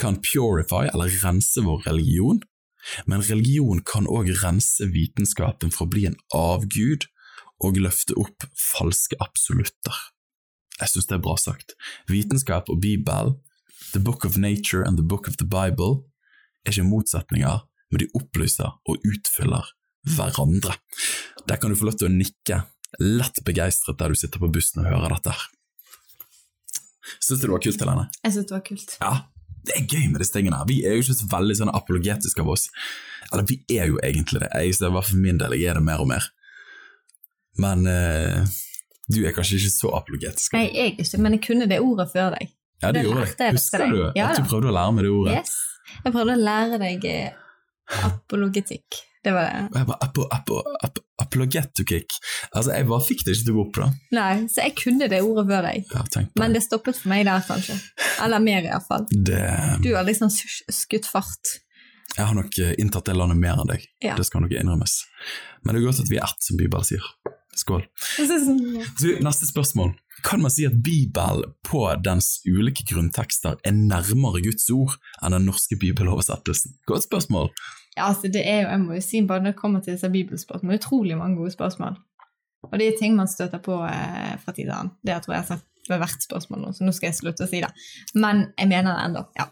S1: kan purify, eller rense vår religion, men religion kan òg rense vitenskapen for å bli en avgud og løfte opp falske absolutter. Jeg synes det er bra sagt. Vitenskap og Bibel, The Book of Nature and The Book of the Bible, er ikke motsetninger, men de opplyser og utfyller hverandre. Der kan du få lov til å nikke lett begeistret der du sitter på bussen og hører dette. Syns du det var kult, Helene?
S2: Jeg syns det var kult.
S1: Ja, det er gøy med disse tingene. her. Vi er jo ikke så veldig sånn apologetiske av oss. Eller vi er jo egentlig det. Jeg, i hvert fall for min del, jeg er det mer og mer. Men eh, du er kanskje ikke så apologetisk?
S2: Nei, jeg ikke, men jeg kunne det ordet før deg.
S1: Ja, det, det gjorde jeg. Husker du ja, at du prøvde å lære meg det ordet?
S2: Yes. Jeg prøvde å lære deg eh, apologetikk. Det var det.
S1: Jeg bare, apo, apo, apo, apologetikk. Altså, jeg bare fikk det ikke til å gå opp, da.
S2: Nei, så jeg kunne det ordet før deg.
S1: Ja,
S2: men det stoppet for meg der, kanskje. Eller mer, iallfall.
S1: Det...
S2: Du har liksom skutt fart.
S1: Jeg har nok eh, inntatt det landet mer enn deg. Ja. Det skal nok innrømmes. Men det er godt at vi er ett, som Bibelen sier. Skål. Neste spørsmål. Kan man si at Bibelen på dens ulike grunntekster er nærmere Guds ord enn den norske bibeloversettelsen? Godt spørsmål.
S2: Ja, altså det er jo, jeg må jo si, bare når det kommer til disse bibelspørsmål, utrolig mange gode spørsmål. Og det er ting man støter på eh, fra tid til annen. Det tror jeg har sagt ved hvert spørsmål nå, så nå skal jeg slutte å si det. Men jeg mener det ennå. Ja.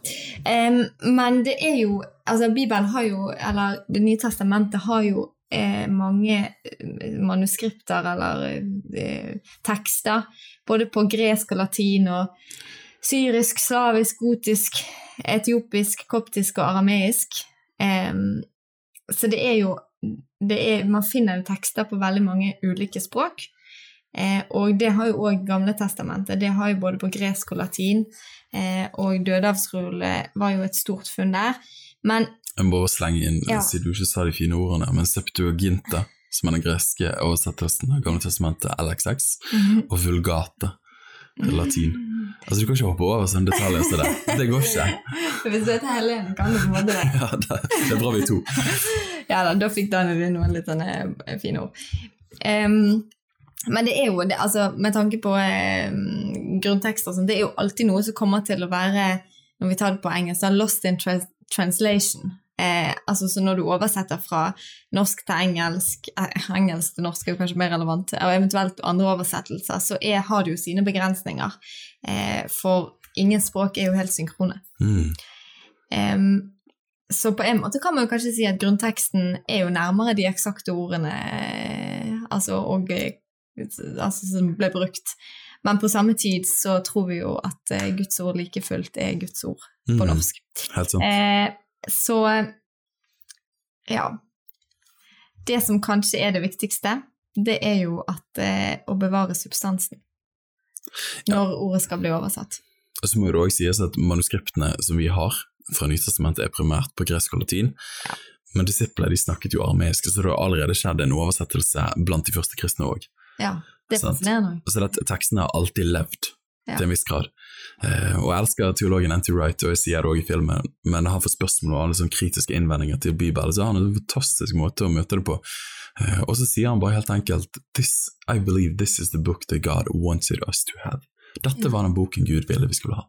S2: Um, men det er jo Altså, Bibelen har jo, eller Det nye testamentet har jo eh, mange eh, manuskripter eller eh, tekster, både på gresk og latin og syrisk, slavisk, gotisk, etiopisk, koptisk og arameisk. Eh, så det er jo det er, Man finner jo tekster på veldig mange ulike språk. Eh, og det har jo òg Gamle testamentet. Det har jo både på gresk og latin. Eh, og Dødehavsrullet var jo et stort funn der. Men
S1: Jeg må bare slenge inn,
S2: Ja.
S1: siden du ikke sa de fine ordene, men Septuaginta, som er den greske oversettelsen av Gamle testamentet, LXX, og Vulgata, latin. Altså, Du kan ikke hoppe over sånne detaljer som det. Det går ikke.
S2: Hvis du heter Helen, kan du på en måte det.
S1: Ja, det, det er bra vi to.
S2: Ja da, da fikk Daniel noen litt sånne eh, fine ord. Um, men det er jo, det, altså, med tanke på eh, grunntekster, og sånt, det er jo alltid noe som kommer til å være, når vi tar det på engelsk, da, lost in trans translation. Eh, altså, så når du oversetter fra norsk til engelsk, eh, engelsk til norsk er jo kanskje mer relevant, og eventuelt andre oversettelser, så er, har det jo sine begrensninger. Eh, for ingen språk er jo helt synkrone.
S1: Mm.
S2: Så på en måte kan man jo kanskje si at grunnteksten er jo nærmere de eksakte ordene eh, altså, og, eh, altså, som ble brukt. Men på samme tid så tror vi jo at eh, Guds ord like fullt er Guds ord på
S1: Mm.
S2: norsk.
S1: Helt sant.
S2: Så ja. Det som kanskje er det viktigste, det er jo at eh, å bevare substansen når ordet skal bli oversatt.
S1: Og så må det også sies at manuskriptene som vi har fra Nytestamentet, er primært på gresk og latin.
S2: Ja.
S1: Men disiplene de snakket jo armeisk, så det har allerede skjedd en oversettelse blant de første kristne òg.
S2: Ja, det fascinerer
S1: Sant. Så dette, tekstene har alltid levd,
S2: Ja.
S1: til en viss grad. Eh, og jeg elsker teologen N.T. Wright, og jeg sier det òg i filmen, men han får spørsmål og alle sånne kritiske innvendinger til Bibelen, så har han en fantastisk måte å møte det på. Eh, og så sier han bare helt enkelt this, I believe this is the book that God wanted us to have. Dette var den boken Gud ville vi skulle ha.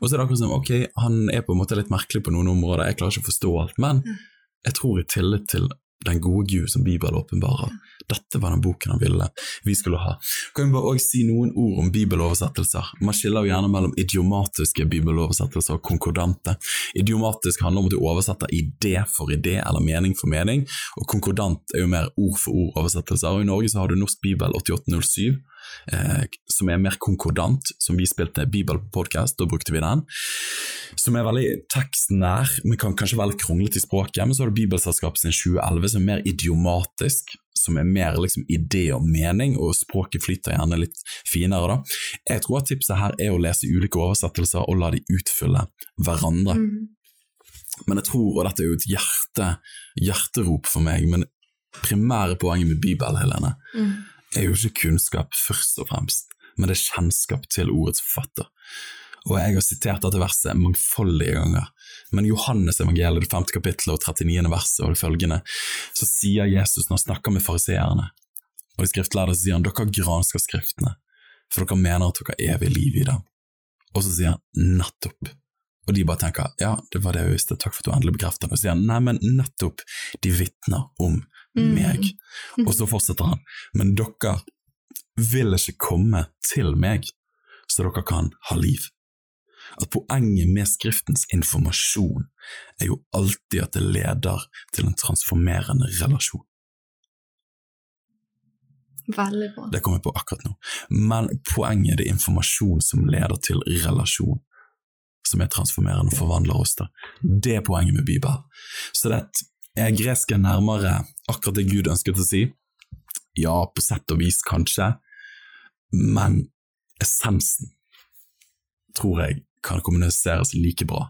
S1: Og så er det akkurat som, ok, han er på en måte litt merkelig på noen områder, jeg klarer ikke å forstå alt, men jeg tror i tillit til den gode Gud som Bibelen åpenbarer. Dette var den boken han ville vi skulle ha. Kan vi bare også si noen ord om bibeloversettelser? Man skiller jo gjerne mellom idiomatiske bibeloversettelser og konkordante. Idiomatisk handler om at du oversetter idé for idé eller mening for mening, og konkordant er jo mer ord for ord oversettelser. Og I Norge så har du Norsk bibel 8807, eh, som er mer konkordant, som vi spilte bibelpodkast, da brukte vi den. Som er veldig tekstnær, men kan kanskje være litt kronglete i språket. Men så har du Bibelselskapet sin 2011, som er mer idiomatisk, som er mer liksom idé og mening, og språket flyter gjerne litt finere. da. Jeg tror at tipset her er å lese ulike oversettelser og la de utfylle hverandre.
S2: Mm.
S1: Men jeg tror, og dette er jo et hjerte, hjerterop for meg, men primære poenget med Bibelen, Helene,
S2: Mm.
S1: Er jo ikke kunnskap først og fremst, men det er kjennskap til ordets forfatter. Og jeg har sitert dette verset mangfoldige ganger, men Johannes evangeliet, det femte kapittelet og 39. verset og det følgende, så sier Jesus når han snakker med fariseerne, og de skriftlærde, så sier han, dere gransker skriftene, for dere mener at dere har evig liv i dem. Og så sier han, nettopp. Og de bare tenker, ja, det var det jeg visste, takk for at du endelig bekreftet det. Og sier han, nei, men nettopp, de vitner om
S2: Mm.
S1: meg. Og så fortsetter han, men dere vil ikke komme til meg, så dere kan ha liv. At poenget med Skriftens informasjon er jo alltid at det leder til en transformerende relasjon.
S2: Veldig bra.
S1: Det kommer jeg på akkurat nå. Men poenget er informasjon som leder til relasjon, som er transformerende og forvandler oss. til. Det er poenget med Bibelen. Så det er gresk er nærmere akkurat det Gud ønsket å si. Ja, på sett og vis kanskje, men essensen tror jeg kan kommuniseres like bra.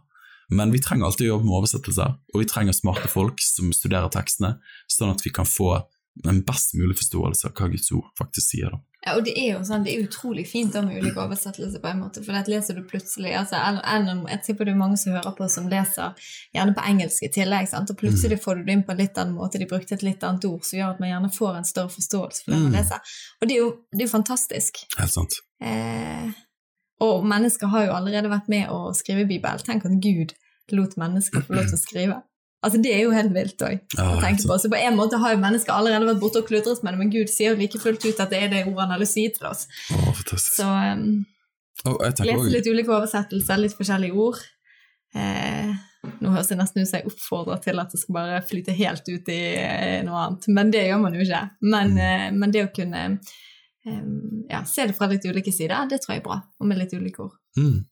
S1: Men vi trenger alltid å jobbe med oversettelser, og vi trenger smarte folk som studerer tekstene, sånn at vi kan få en best mulig forståelse av hva Guds ord faktisk sier. da.
S2: Ja, og det er jo sånn, det er utrolig fint med ulike oversettelser på en måte, for det leser du plutselig, altså, eller, jeg tipper det er mange som hører på som leser gjerne på engelsk i tillegg, sant? og plutselig får du det inn på en litt annen måte, de brukte et litt annet ord, som gjør at man gjerne får en større forståelse for det man
S1: Mm.
S2: leser. Og det er jo, det er jo fantastisk.
S1: Helt sant.
S2: Eh, og mennesker har jo allerede vært med å skrive Bibel. Tenk at Gud lot mennesker få lov til å skrive. Altså Det er jo helt vilt òg tenke på. Så på en måte har jo mennesker allerede vært borte og kludret med det, men Gud sier jo like fullt ut at det er det ordet han har lyst til å gi til oss.
S1: Å, fantastisk.
S2: Så um,
S1: oh,
S2: lese litt ulike oversettelser, litt forskjellige ord. Eh, nå høres det nesten ut som jeg oppfordrer til at det skal bare flyte helt ut i eh, noe annet, men det gjør man jo ikke. Men, eh, men det å kunne eh, ja, se det fra litt ulike sider, det tror jeg er bra, og med litt ulike ord.
S1: mm,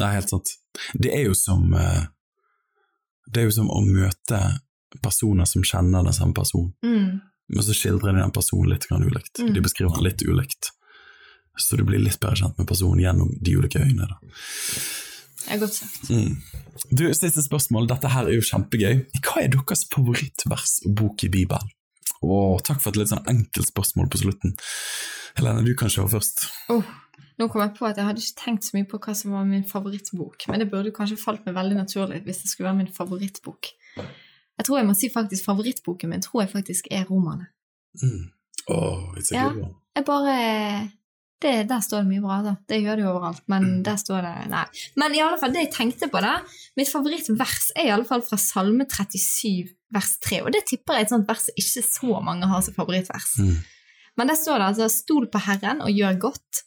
S1: Det er helt sant. Det er jo som eh, Det er jo som å møte personer som kjenner den samme personen,
S2: Mm.
S1: men så skildrer de den personen litt ulikt.
S2: Mm.
S1: De beskriver den litt ulikt. Så du blir litt bedre kjent med personen gjennom de ulike øynene. Da.
S2: Det er godt sagt.
S1: Mm. Du, Siste spørsmål. Dette her er jo kjempegøy. Hva er deres favorittvers og bok i Bibelen? Å, takk for et litt sånn enkelt spørsmål på slutten. Helene, du kan kjøre først.
S2: Oh, nå kom jeg på at jeg hadde ikke tenkt så mye på hva som var min favorittbok, men det burde kanskje falt meg veldig naturlig hvis det skulle være min favorittbok. Jeg tror jeg må si faktisk favorittboken min tror jeg faktisk er romerne.
S1: Mm. Åh, it's a
S2: Ja.
S1: good one.
S2: Jeg bare det, Der står det mye bra, da. Det gjør det jo overalt, men der står det Nei. Men i alle fall, det jeg tenkte på, da Mitt favorittvers er i alle fall fra Salme 37, vers 3. Og det tipper jeg er et sånt vers ikke så mange har som favorittvers.
S1: Mm.
S2: Men der står det altså 'Stol på Herren og gjør godt'.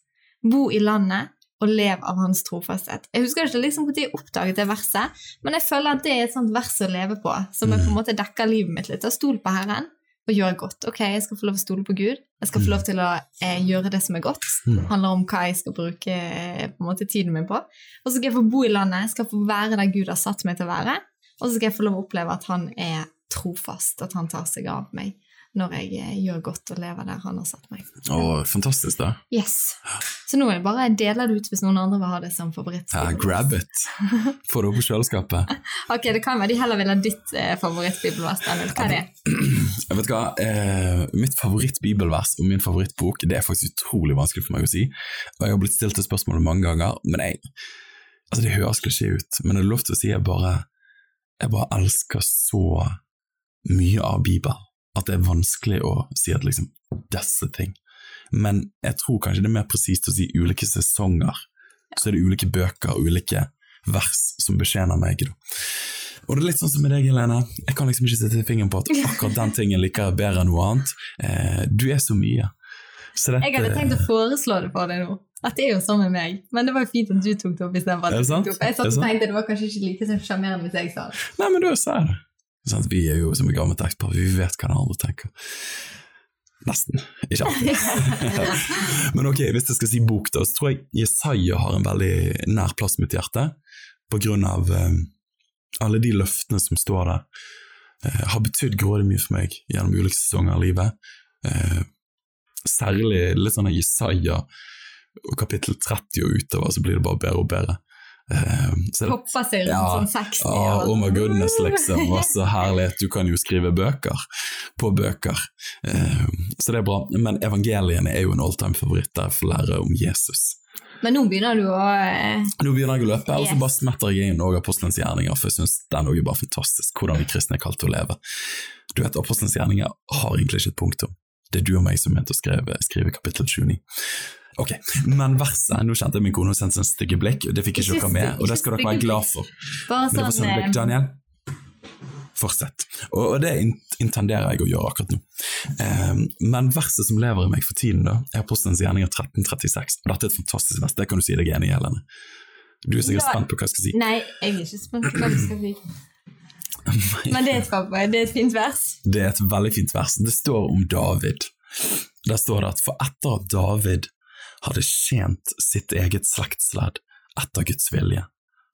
S2: Bo i landet og lev av hans trofasthet. Jeg husker ikke liksom når jeg oppdaget det verset, men jeg føler at det er et sånt vers å leve på, som jeg på en måte dekker livet mitt litt. Og Stol på Herren og gjør godt. Ok, jeg skal få lov å stole på Gud. Jeg skal få lov til å eh, gjøre det som er godt.
S1: Mm.
S2: Det handler om hva jeg skal bruke eh, på en måte tiden min på. Og så skal jeg få bo i landet, jeg skal få være der Gud har satt meg til å være. Og så skal jeg få lov å oppleve at han er trofast, at han tar seg av meg når jeg eh, gjør godt og lever der han har satt meg.
S1: Åh, fantastisk, da.
S2: Yes. Så nå vil jeg bare dele det ut hvis noen andre vil ha det som favoritt.
S1: Ja, grab it. Få det opp på kjøleskapet.
S2: Ok, det kan være de heller vil ha ditt eh, favorittbibelvers. Daniel. Hva er det?
S1: Jeg vet hva, eh, Mitt favorittbibelvers og min favorittbok det er faktisk utrolig vanskelig for meg å si. Og Jeg har blitt stilt det spørsmålet mange ganger, men jeg altså Det høres klisjé ut, men det er lov til å si jeg bare, jeg bare elsker så mye av Bibelen at det er vanskelig å si at liksom disse ting. Men jeg tror kanskje det er mer presist å si ulike sesonger. Så er det ulike bøker og ulike vers som betjener meg. Da. Og det er litt sånn som med deg, Helene. Jeg kan liksom ikke sette fingeren på at akkurat den tingen liker jeg bedre enn noe annet. Eh, du er så mye. Så dette,
S2: Jeg hadde tenkt å foreslå det for deg nå. At det er jo sånn med meg. Men det var jo fint at du tok det opp istedenfor at du tok det opp. Jeg satt og tenkte det var kanskje ikke like sjarmerende hvis jeg sa det.
S1: Nei, men du sa det. Sant? Vi er jo som et gammelt ekspar, vi vet hva den andre tenker. Nesten. Ikke alltid. men ok, hvis jeg skal si bok, da, så tror jeg Jesaja har en veldig nær plass i mitt hjerte, på grunn av eh, alle de løftene som står der. Eh, har betydd grådig mye for meg gjennom ulike sesonger av livet. Eh, særlig litt sånn av Jesaja og kapittel 30 og utover, så blir det bare bedre og bedre. Eh, så det,
S2: seg rundt
S1: Ja.
S2: sånn 60
S1: ja,
S2: år.
S1: oh my goodness, liksom. Hva så herlighet. Du kan jo skrive bøker på bøker. Eh, så det er bra. Men evangeliene er jo en alltime-favoritt der jeg får lære om Jesus.
S2: Men nå begynner du å eh,
S1: Nå begynner jeg å løpe, og så bare smetter jeg inn noen apostelens gjerninger, for jeg syns den også er bare fantastisk, hvordan vi kristne er kalt til å leve. Du vet, apostelens gjerninger har egentlig ikke et punktum. Det er du og meg som mente å skrive, skrive kapittel 29. Ok, Men verset Nå kjente jeg min kone sendte en stygge blikk, og det fikk ikke dere med, og det skal dere være glad for.
S2: Bare sånn
S1: sånn blikk,
S2: eh,
S1: Daniel. Fortsett. Og, det intenderer jeg å gjøre akkurat nå. Eh, men verset som lever i meg for tiden, da, er Apostelens gjerninger 1336. Og dette er et fantastisk vers, det kan du si deg enig i, Helene. Du er sikkert
S2: Ja.
S1: spent på hva jeg skal si.
S2: Nei, jeg er ikke spent på hva du skal si. Men det er et, det er et fint vers.
S1: Det er et veldig fint vers. Det står om David. Der står det at for etter at David hadde tjent sitt eget slektsledd etter Guds vilje,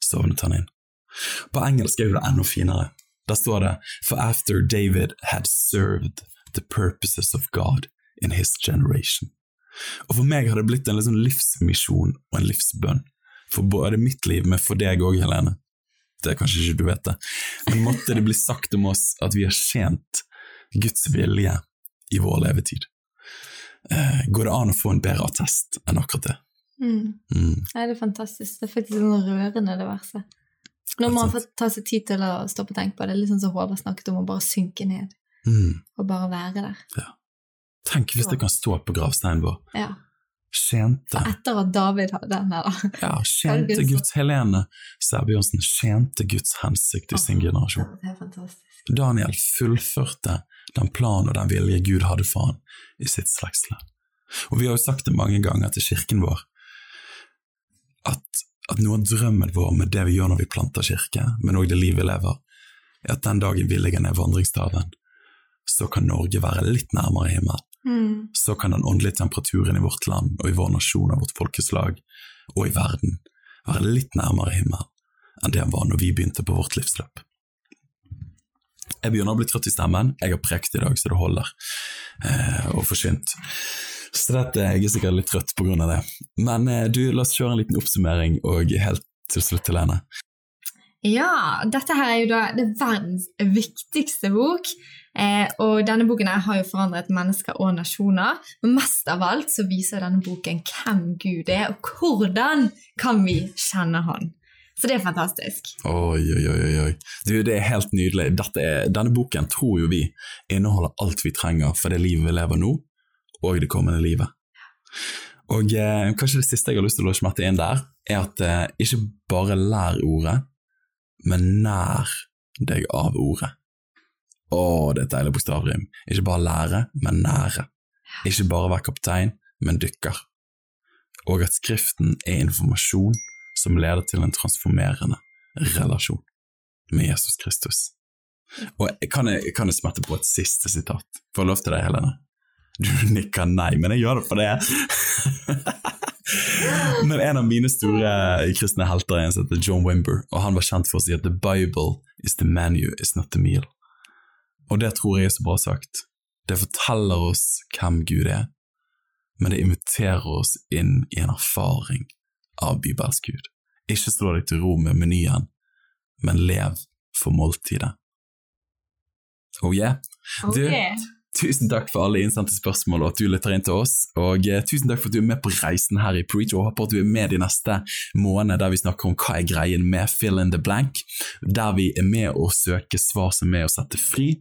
S1: sovnet han inn. På engelsk er det enda finere. Der står det For after David had served the purposes of God in his generation. Og for meg har det blitt en liksom livsmisjon og en livsbønn. For både mitt liv, men for deg òg, Helene. Det er kanskje ikke du vet det. Men måtte det bli sagt om oss at vi har tjent Guds vilje i vår levetid. Eh, går det an å få en bedre attest enn akkurat det?
S2: Mm.
S1: Mm.
S2: Nei, det er fantastisk. Det er faktisk sånn rørende, det verset. Når man får ta seg tid til å stoppe og tenke på det, litt sånn som Håvard snakket om, å bare synke ned
S1: Mm.
S2: og bare være der.
S1: Tenk hvis det kan stå på gravsteinen vår.
S2: Ja.
S1: Tjente,
S2: Etter at David hadde den her, da.
S1: ja,
S2: Herregud,
S1: Guds Helene Sæbjørnsen tjente Guds hensikt i sin generasjon.
S2: Det er fantastisk.
S1: Daniel fullførte den planen og den vilje Gud hadde for han i sitt slektsledd. Og vi har jo sagt det mange ganger til kirken vår, at, at noe av drømmen vår med det vi gjør når vi planter kirke, men òg det livet vi lever, er at den dagen vi legger ned vandringstaven, så kan Norge være litt nærmere himmelen.
S2: Mm.
S1: Så kan den åndelige temperaturen i vårt land og i vår nasjon og vårt folkeslag og i verden være litt nærmere himmelen enn det han var når vi begynte på vårt livsløp. Jeg begynner å bli trøtt i stemmen. Jeg har prekt i dag, så det holder. Eh, og forsynt. Så dette, jeg er sikkert litt trøtt av det. Men eh, du, la oss kjøre en liten oppsummering, og helt til slutt, Helene.
S2: Ja, dette her er jo da det verdens viktigste bok. Eh, og denne boken har jo forandret mennesker og nasjoner. Men mest av alt så viser denne boken hvem Gud er, og hvordan kan vi kjenne Han. Så det er fantastisk.
S1: Oi, oi, oi. oi. Du, det er helt nydelig. Er, denne boken tror jo vi inneholder alt vi trenger for det livet vi lever nå, og det kommende livet. Og eh, kanskje det siste jeg har lyst til å smette inn der, er at eh, ikke bare lær ordet, men nær deg av ordet. Å, det er et deilig bokstavrim. Ikke bare lære, men nære. Ikke bare være kaptein, men dykker. Og at Skriften er informasjon som leder til en transformerende relasjon med Jesus Kristus. Og kan jeg, kan jeg smette på et siste sitat? Får jeg lov til det, Helene? Du nikker nei, men jeg gjør det for det. Men en av mine store kristne helter er en som heter John Wimber, og han var kjent for å si at the Bible is the menu, is not the meal. Og det tror jeg er så bra sagt. Det forteller oss hvem Gud er, men det inviterer oss inn i en erfaring av bibelsk Gud. Ikke slå deg til ro med menyen, men lev for måltidet. Oh yeah. Du, okay. Tusen takk for alle innsendte spørsmål og at du lytter inn til oss. Og eh, tusen takk for at du er med på reisen her i Preach, og håper at du er med de neste månedene der vi snakker om hva er greien med fill in the blank, der vi er med å søke svar som er å sette fri,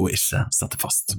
S1: og ikke sette fast.